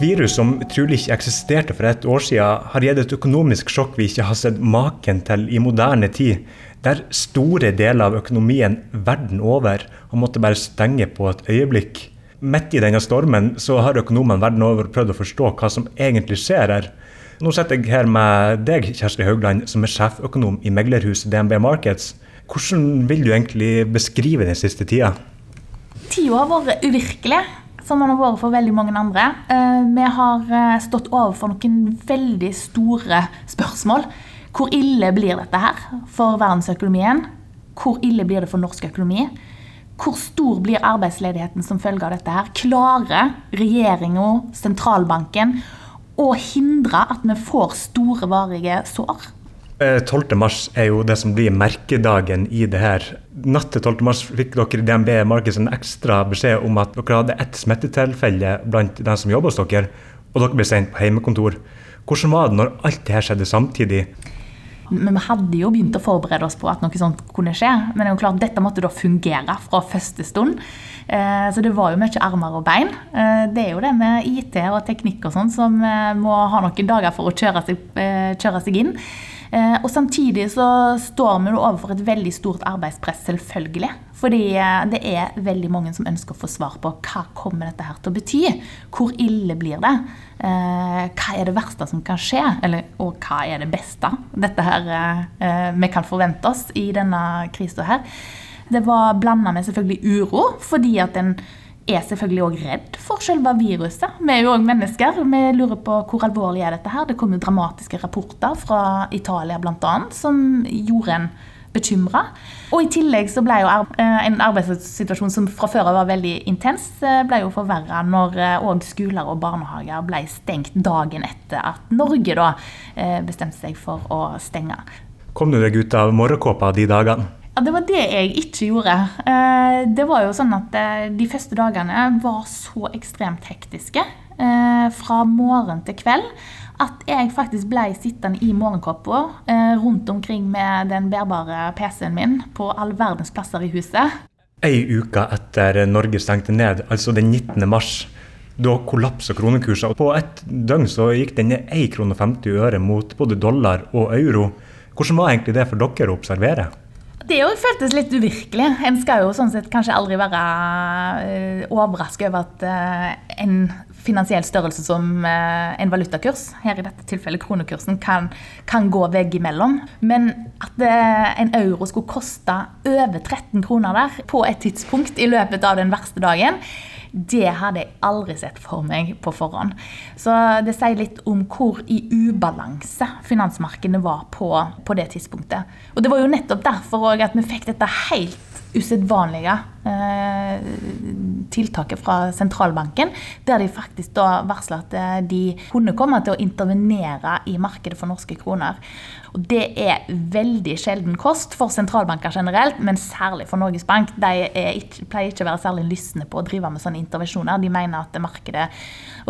virus som trolig ikke eksisterte for et år siden, har gitt et økonomisk sjokk vi ikke har sett maken til i moderne tid. Der store deler av økonomien verden over har måttet bare stenge på et øyeblikk. Midt i denne stormen så har økonomene verden over prøvd å forstå hva som egentlig skjer her. Nå sitter jeg her med deg, Kjersti Haugland, som er sjeføkonom i meglerhuset DNB Markets. Hvordan vil du egentlig beskrive den siste tida? Tida har vært uvirkelig som man har vært for veldig mange andre. Eh, vi har eh, stått overfor noen veldig store spørsmål. Hvor ille blir dette her for verdensøkonomien? Hvor ille blir det for norsk økonomi? Hvor stor blir arbeidsledigheten som følge av dette? her? Klarer regjeringa, sentralbanken, å hindre at vi får store, varige sår? 12. Eh, mars er jo det som blir merkedagen i det her. Natt til 12. mars fikk dere i DNB Markeds en ekstra beskjed om at dere hadde ett smittetilfelle blant dem som jobber hos dere, og dere ble sendt på hjemmekontor. Hvordan var det når alt det her skjedde samtidig? Men vi hadde jo begynt å forberede oss på at noe sånt kunne skje. Men det er jo klart, dette måtte da fungere fra første stund. Eh, så det var jo mye armer og bein. Eh, det er jo det med IT og teknikk og sånn som må ha noen dager for å kjøre seg, kjøre seg inn. Eh, og samtidig så står vi overfor et veldig stort arbeidspress, selvfølgelig. Fordi eh, det er veldig mange som ønsker å få svar på hva kommer dette her til å bety. Hvor ille blir det? Eh, hva er det verste som kan skje? Eller, og hva er det beste dette her vi kan forvente oss i denne krisa her? Det var blanda med selvfølgelig uro, fordi at en er selvfølgelig òg redd for selve viruset. Vi er jo òg mennesker. Vi lurer på hvor alvorlig er dette her. Det kom jo dramatiske rapporter fra Italia bl.a. som gjorde en bekymra. Og i tillegg så ble jo eh, en arbeidssituasjon som fra før av var veldig intens, eh, ble jo forverra når òg eh, skoler og barnehager ble stengt dagen etter at Norge da bestemte seg for å stenge. Kom du deg ut av morgenkåpa de dagene? Ja, Det var det jeg ikke gjorde. Eh, det var jo sånn at eh, De første dagene var så ekstremt hektiske eh, fra morgen til kveld at jeg faktisk ble sittende i morgenkåpa rundt omkring med den bærbare PC-en min på all verdens plasser i huset. Ei uke etter Norge stengte ned, altså den 19. mars, da kollapsa kronekursen. På ett døgn så gikk den ned 1,50 krone mot både dollar og euro. Hvordan var egentlig det for dere å observere? Det jo føltes litt uvirkelig. En skal jo sånn sett kanskje aldri være eh, overrasket over at uh, en finansiell størrelse som uh, en valutakurs, her i dette tilfellet kronekursen, kan, kan gå veggimellom. Men at en euro skulle koste over 13 kroner der på et tidspunkt i løpet av den verste dagen, det hadde jeg aldri sett for meg på forhånd. Så det sier litt om hvor i ubalanse finansmarkedene var på, på det tidspunktet. Og det var jo nettopp derfor at vi fikk dette helt usedvanlige eh, tiltaket fra sentralbanken, der de faktisk da varsla at eh, de kunne komme til å intervenere i markedet for norske kroner. Og Det er veldig sjelden kost for sentralbanker generelt, men særlig for Norges Bank. De ikke, pleier ikke å være særlig lystne på å drive med sånne intervensjoner. De mener at markedet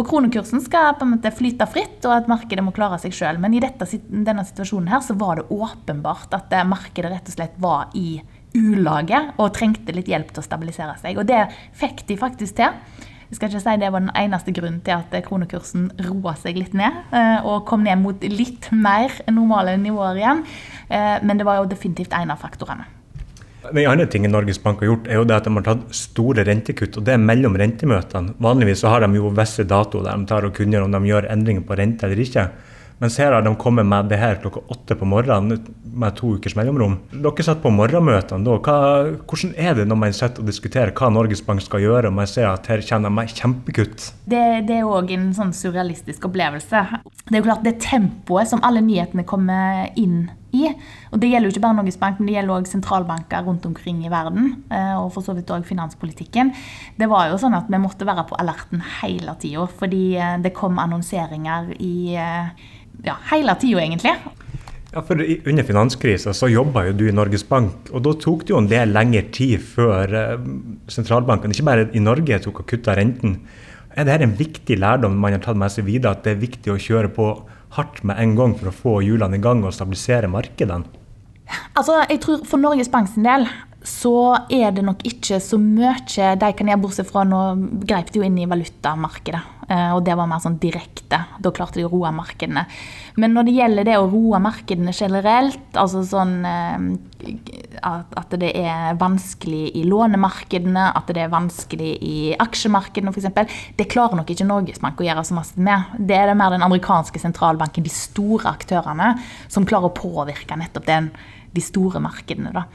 og kronekursen skal på en måte flyte fritt, og at markedet må klare seg sjøl. Men i dette, denne situasjonen her så var det åpenbart at eh, markedet rett og slett var i ulage og trengte litt hjelp til å stabilisere seg. Og det fikk de faktisk til. Jeg skal ikke si Det var den eneste grunnen til at kronekursen roa seg litt ned eh, og kom ned mot litt mer normale nivåer igjen. Eh, men det var jo definitivt en av faktorene. Den andre tingen Norges Bank har gjort, er jo det at de har tatt store rentekutt. og Det er mellom rentemøtene. Vanligvis så har de jo visse datoer der de tar og kunngjør om de gjør endringer på rente eller ikke. Mens her har de kommet med det her klokka åtte på morgenen med to ukers mellomrom. Dere satt på morgenmøtene da. Hva, hvordan er det når man sitter og diskuterer hva Norges Bank skal gjøre, og man ser at her kjenner meg kjempekutt? Det, det er òg en sånn surrealistisk opplevelse. Det er jo klart det tempoet som alle nyhetene kommer inn i. Og Det gjelder jo ikke bare Norges Bank, men det gjelder òg sentralbanker rundt omkring i verden. Eh, og for så vidt òg finanspolitikken. Det var jo sånn at vi måtte være på alerten hele tida, fordi eh, det kom annonseringer i eh, ja, hele tida, egentlig. Ja, for Under finanskrisa så jobba jo du i Norges Bank, og da tok det jo en del lengre tid før sentralbankene, sentralbanken, ikke bare i Norge, tok og kutta renten. Er dette en viktig lærdom man har tatt med seg videre, at det er viktig å kjøre på hardt med en gang for å få hjulene i gang og stabilisere markedene? Altså, jeg tror For Norges Banks del så er det nok ikke så mye de kan gjøre, bortsett fra nå greip de jo inn i valutamarkedet. Eh, og det var mer sånn direkte. Da klarte de å roe markedene. Men når det gjelder det å roe markedene generelt, altså sånn eh, at det er vanskelig i lånemarkedene, at det er vanskelig i aksjemarkedene f.eks., det klarer nok ikke Norges Bank å gjøre så masse med. Det er det mer den amerikanske sentralbanken, de store aktørene, som klarer å påvirke nettopp den de store markedene. Da.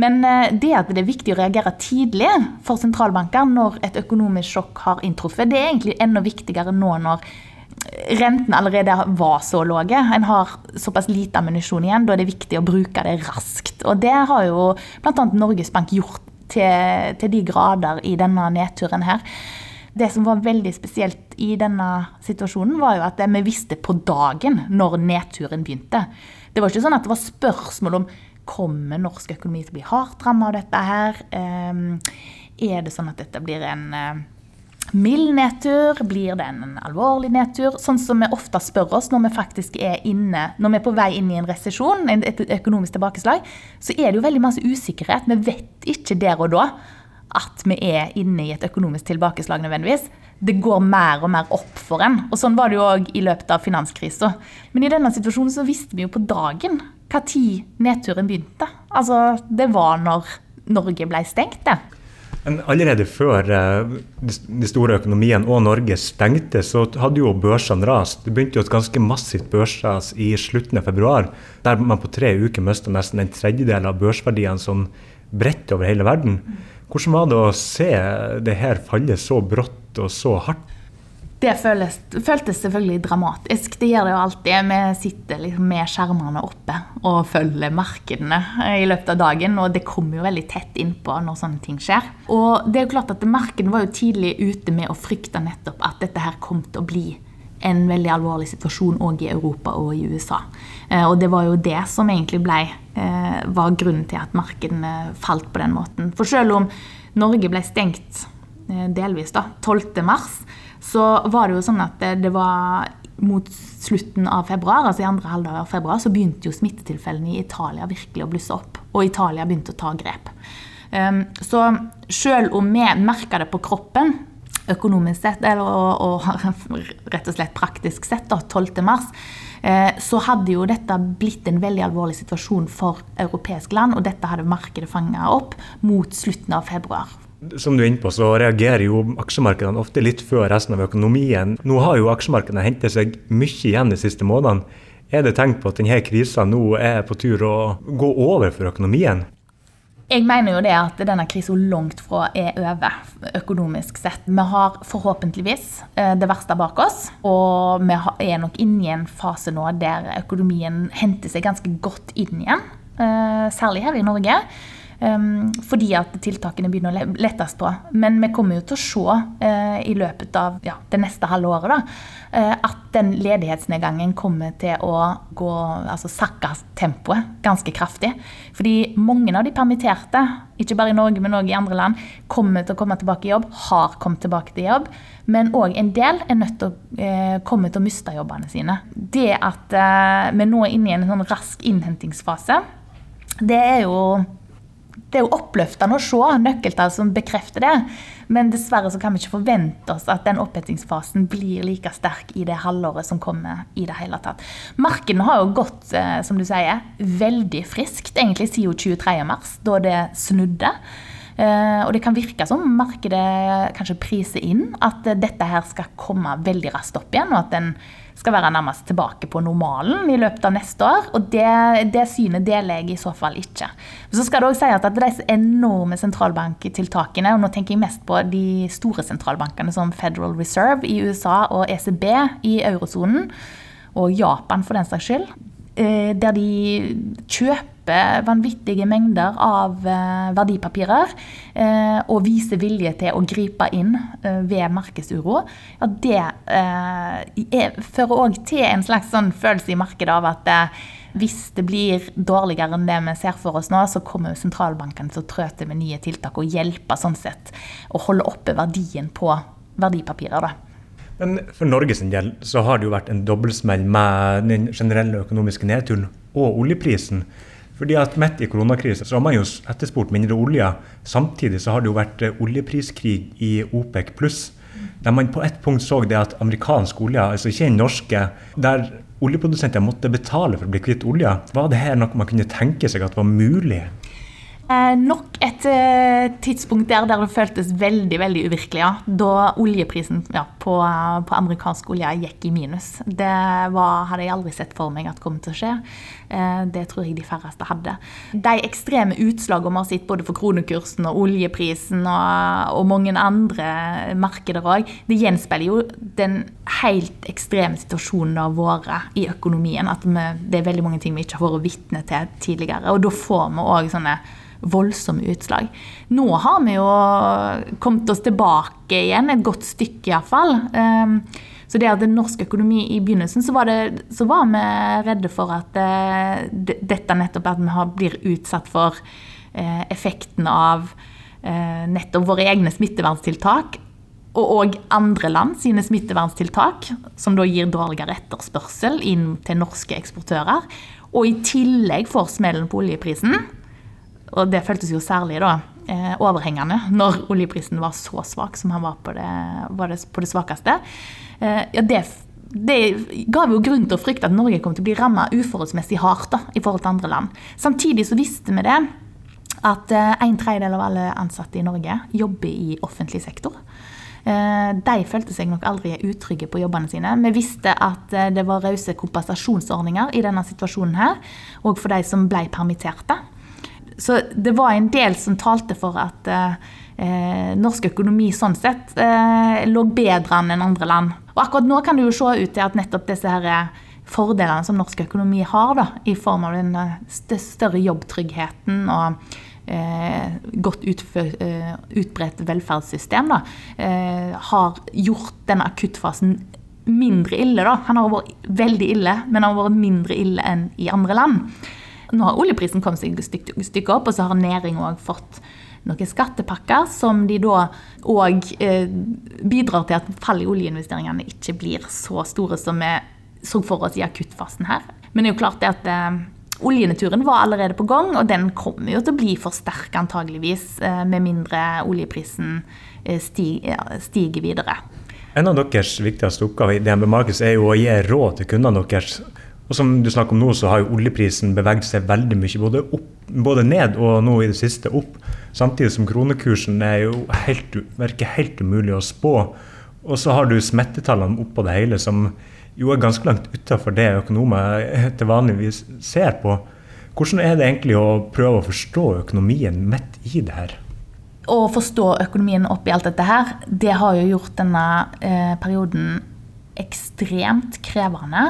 Men eh, det at det er viktig å reagere tidlig for sentralbanker når et økonomisk sjokk har inntruffet, det er egentlig enda viktigere nå når rentene allerede var så lave. En har såpass lite ammunisjon igjen. Da er det viktig å bruke det raskt. Og det har jo bl.a. Norges Bank gjort til, til de grader i denne nedturen her. Det som var veldig spesielt i denne situasjonen, var jo at vi visste på dagen når nedturen begynte. Det var ikke sånn at det var spørsmål om kommer norsk økonomi til å bli hardt rammet av dette her. Ehm, er det sånn at dette blir en eh, mild nedtur? Blir det en alvorlig nedtur? Sånn som vi ofte spør oss når vi faktisk er inne, når vi er på vei inn i en resesjon, et økonomisk tilbakeslag, så er det jo veldig masse usikkerhet. Vi vet ikke der og da at vi er inne i et økonomisk tilbakeslag nødvendigvis. Det går mer og mer opp for en. Og sånn var det jo òg i løpet av finanskrisa. Men i denne situasjonen så visste vi jo på dagen hva tid nedturen begynte. Altså, det var når Norge ble stengt, det. Men allerede før eh, de store økonomiene og Norge stengte, så hadde jo børsene rast. Det begynte jo et ganske massivt børsras i slutten av februar, der man på tre uker mista nesten en tredjedel av børsverdiene sånn bredt over hele verden. Hvordan var det å se det her falle så brått og så hardt? Det føles, føltes selvfølgelig dramatisk. Det gjør det jo alltid. Vi sitter liksom med skjermene oppe og følger markedene i løpet av dagen. Og det kommer jo veldig tett innpå når sånne ting skjer. Og det er jo klart at markedene var jo tidlig ute med å frykte nettopp at dette her kom til å bli en veldig alvorlig situasjon òg i Europa og i USA. Eh, og det var jo det som egentlig ble, eh, var grunnen til at markedene falt på den måten. For selv om Norge ble stengt eh, delvis da, 12. mars, så var det jo sånn at det var mot slutten av februar, altså i andre halvdel av februar, så begynte jo smittetilfellene i Italia virkelig å blusse opp. Og Italia begynte å ta grep. Så selv om vi merka det på kroppen, økonomisk sett, eller og, og, rett og slett praktisk sett, da, 12. mars, eh, så hadde jo dette blitt en veldig alvorlig situasjon for europeisk land, og dette hadde markedet fanga opp mot slutten av februar. Som du er inne på, så reagerer jo aksjemarkedene ofte litt før resten av økonomien. Nå har jo aksjemarkedene hentet seg mye igjen de siste månedene. Er det tegn på at denne krisa nå er på tur å gå over for økonomien? Jeg mener jo det at denne krisa langt fra er over økonomisk sett. Vi har forhåpentligvis eh, det verste bak oss, og vi er nok inne i en fase nå der økonomien henter seg ganske godt inn igjen. Eh, særlig her i Norge. Fordi at tiltakene begynner å lettes på. Men vi kommer jo til å se uh, i løpet av ja, det neste halve året da, uh, at den ledighetsnedgangen kommer til å gå, altså sakke tempoet ganske kraftig. Fordi mange av de permitterte, ikke bare i Norge, men òg i andre land, kommer til å komme tilbake i jobb, har kommet tilbake til jobb. Men òg en del er nødt til å uh, komme til å miste jobbene sine. Det at vi nå er inne i en sånn rask innhentingsfase, det er jo det er jo oppløftende å se nøkkeltall som bekrefter det. Men dessverre så kan vi ikke forvente oss at den opphetingsfasen blir like sterk i det halvåret som kommer. i det hele tatt. Markedene har jo gått eh, som du sier, veldig friskt egentlig siden 23.3, da det snudde. Eh, og det kan virke som markedet kanskje priser inn at dette her skal komme veldig raskt opp igjen. og at den skal være nærmest tilbake på normalen i løpet av neste år. Og det, det synet deler jeg i så fall ikke. Så skal det også si at disse enorme sentralbanktiltakene, og nå tenker jeg mest på de store sentralbankene som Federal Reserve i USA og ECB i eurosonen, og Japan for den saks skyld, eh, der de kjøper kjøper vanvittige mengder av eh, verdipapirer eh, og viser vilje til å gripe inn eh, ved markedsuro, ja, det er, fører òg til en slags sånn følelse i markedet av at hvis det blir dårligere enn det vi ser for oss nå, så kommer sentralbanken til å trø til med nye tiltak og hjelpe sånn sett å holde oppe verdien på verdipapirer. da. Men for Norges del så har det jo vært en dobbeltsmell med den generelle økonomiske nedturen og oljeprisen. Fordi at Midt i koronakrisen så har man jo etterspurt mindre olje. Samtidig så har det jo vært eh, oljepriskrig i OPEC pluss. Der man på et punkt så det at amerikansk olje, altså ikke den norske, der oljeprodusenter måtte betale for å bli kvitt olje. Var det her noe man kunne tenke seg at var mulig? Eh, nok et eh, tidspunkt der, der det føltes veldig veldig uvirkelig. Ja. Da oljeprisen ja, på, på, amerikansk olje gikk i minus. Det var, hadde jeg aldri sett for meg at kom til å skje. Eh, det tror jeg de færreste hadde. De ekstreme utslagene vi har sett både for kronekursen og oljeprisen og, og mange andre markeder òg, det gjenspeiler jo den helt ekstreme situasjonen det har vært i økonomien. At vi, det er veldig mange ting vi ikke har vært vitne til tidligere. Og da får vi òg sånne voldsomme utslag. Nå har vi jo kommet oss tilbake igjen, et godt stykke iallfall. Um, så det at norsk økonomi i begynnelsen, så var, det, så var vi redde for at det, dette nettopp at vi blir utsatt for uh, effekten av uh, nettopp våre egne smitteverntiltak. Og òg andre land sine smitteverntiltak, som da gir dårligere etterspørsel inn til norske eksportører. Og i tillegg får smellen på oljeprisen og det føltes jo særlig da, eh, overhengende når oljeprisen var så svak som han var på det, var det, på det svakeste. Eh, ja, det, det ga jo grunn til å frykte at Norge kom til å bli ramma uforholdsmessig hardt da, i forhold til andre land. Samtidig så visste vi det at eh, en tredjedel av alle ansatte i Norge jobber i offentlig sektor. De følte seg nok aldri utrygge på jobbene sine. Vi visste at det var rause kompensasjonsordninger i denne situasjonen her, og for de som ble permitterte. Så det var en del som talte for at eh, norsk økonomi sånn sett eh, lå bedre an enn andre land. Og akkurat nå kan det jo se ut til at nettopp disse her eh, fordelene som norsk økonomi har, da, i form av den eh, større jobbtryggheten og eh, godt eh, utbredt velferdssystem, da, har gjort denne akuttfasen mindre ille. Da. Han har vært veldig ille, men han har vært mindre ille enn i andre land. Nå har oljeprisen kommet seg et stykke opp, og så har næring òg fått noen skattepakker som de da òg eh, bidrar til at fall i oljeinvesteringene ikke blir så store som vi så for oss i akuttfasen her. Men det er jo klart det at eh, oljenedturen var allerede på gang, og den kommer jo til å bli forsterka antageligvis eh, med mindre oljeprisen stiger, videre. En av deres viktigste oppgaver i DNB Markets er jo å gi råd til kundene deres og som du snakker om nå, så har jo oljeprisen beveget seg veldig mye, både, opp, både ned og nå i det siste opp. Samtidig som kronekursen er jo helt, virker helt umulig å spå. Og så har du smittetallene oppå det hele, som jo er ganske langt utafor det økonomer til vanligvis ser på. Hvordan er det egentlig å prøve å forstå økonomien midt i det her? Å forstå økonomien oppi alt dette her, det har jo gjort denne eh, perioden ekstremt krevende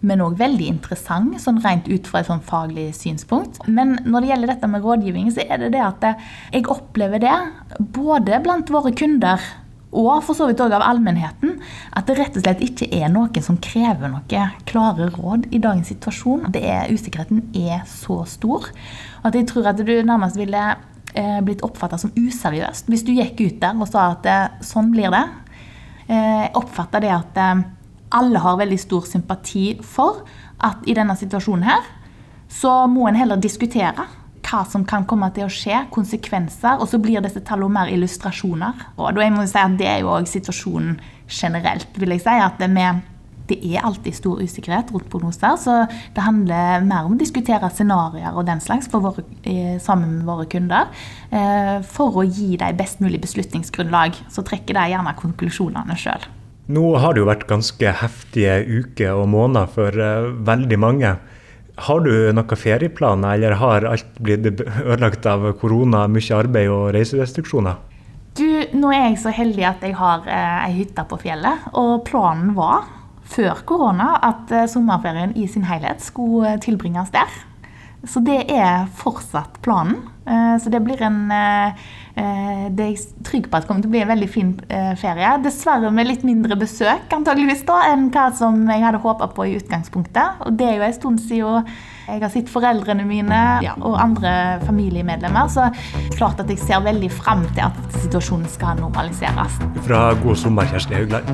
men òg veldig interessant, sånn rent ut fra et sånn faglig synspunkt. Men når det gjelder dette med rådgivning, så er det det at jeg opplever det, både blant våre kunder og for så vidt òg av allmennheten, at det rett og slett ikke er noen som krever noe klare råd i dagens situasjon. Det er, usikkerheten er så stor at jeg tror at du nærmest ville eh, blitt oppfatta som useriøst hvis du gikk ut der og sa at eh, sånn blir det. Eh, oppfatta det at alle har veldig stor sympati for at i denne situasjonen her, så må en heller diskutere hva som kan komme til å skje, konsekvenser, og så blir disse tallene mer illustrasjoner. Og da må jeg si at Det er jo òg situasjonen generelt, vil jeg si. at det, med, det er alltid stor usikkerhet rundt prognoser, så det handler mer om å diskutere scenarioer og den slags våre, eh, sammen med våre kunder. Eh, for å gi dem best mulig beslutningsgrunnlag. Så trekker de gjerne konklusjonene sjøl. Nå har det jo vært ganske heftige uker og måneder for uh, veldig mange. Har du noen ferieplaner, eller har alt blitt ødelagt av korona, mye arbeid og reiserestriksjoner? Du, nå er jeg så heldig at jeg har eh, ei hytte på fjellet. Og planen var, før korona, at eh, sommerferien i sin helhet skulle tilbringes der. Så det er fortsatt planen. Eh, så det blir en eh, eh, Det er jeg trygg på at kommer til å bli en veldig fin ferie. Dessverre med litt mindre besøk antageligvis da, enn hva som jeg hadde håpa på i utgangspunktet. Og det er jo en stund siden jeg har sett foreldrene mine ja, og andre familiemedlemmer. Så klart at jeg ser veldig fram til at situasjonen skal normaliseres. Fra god sommer, Kjersti Haugland.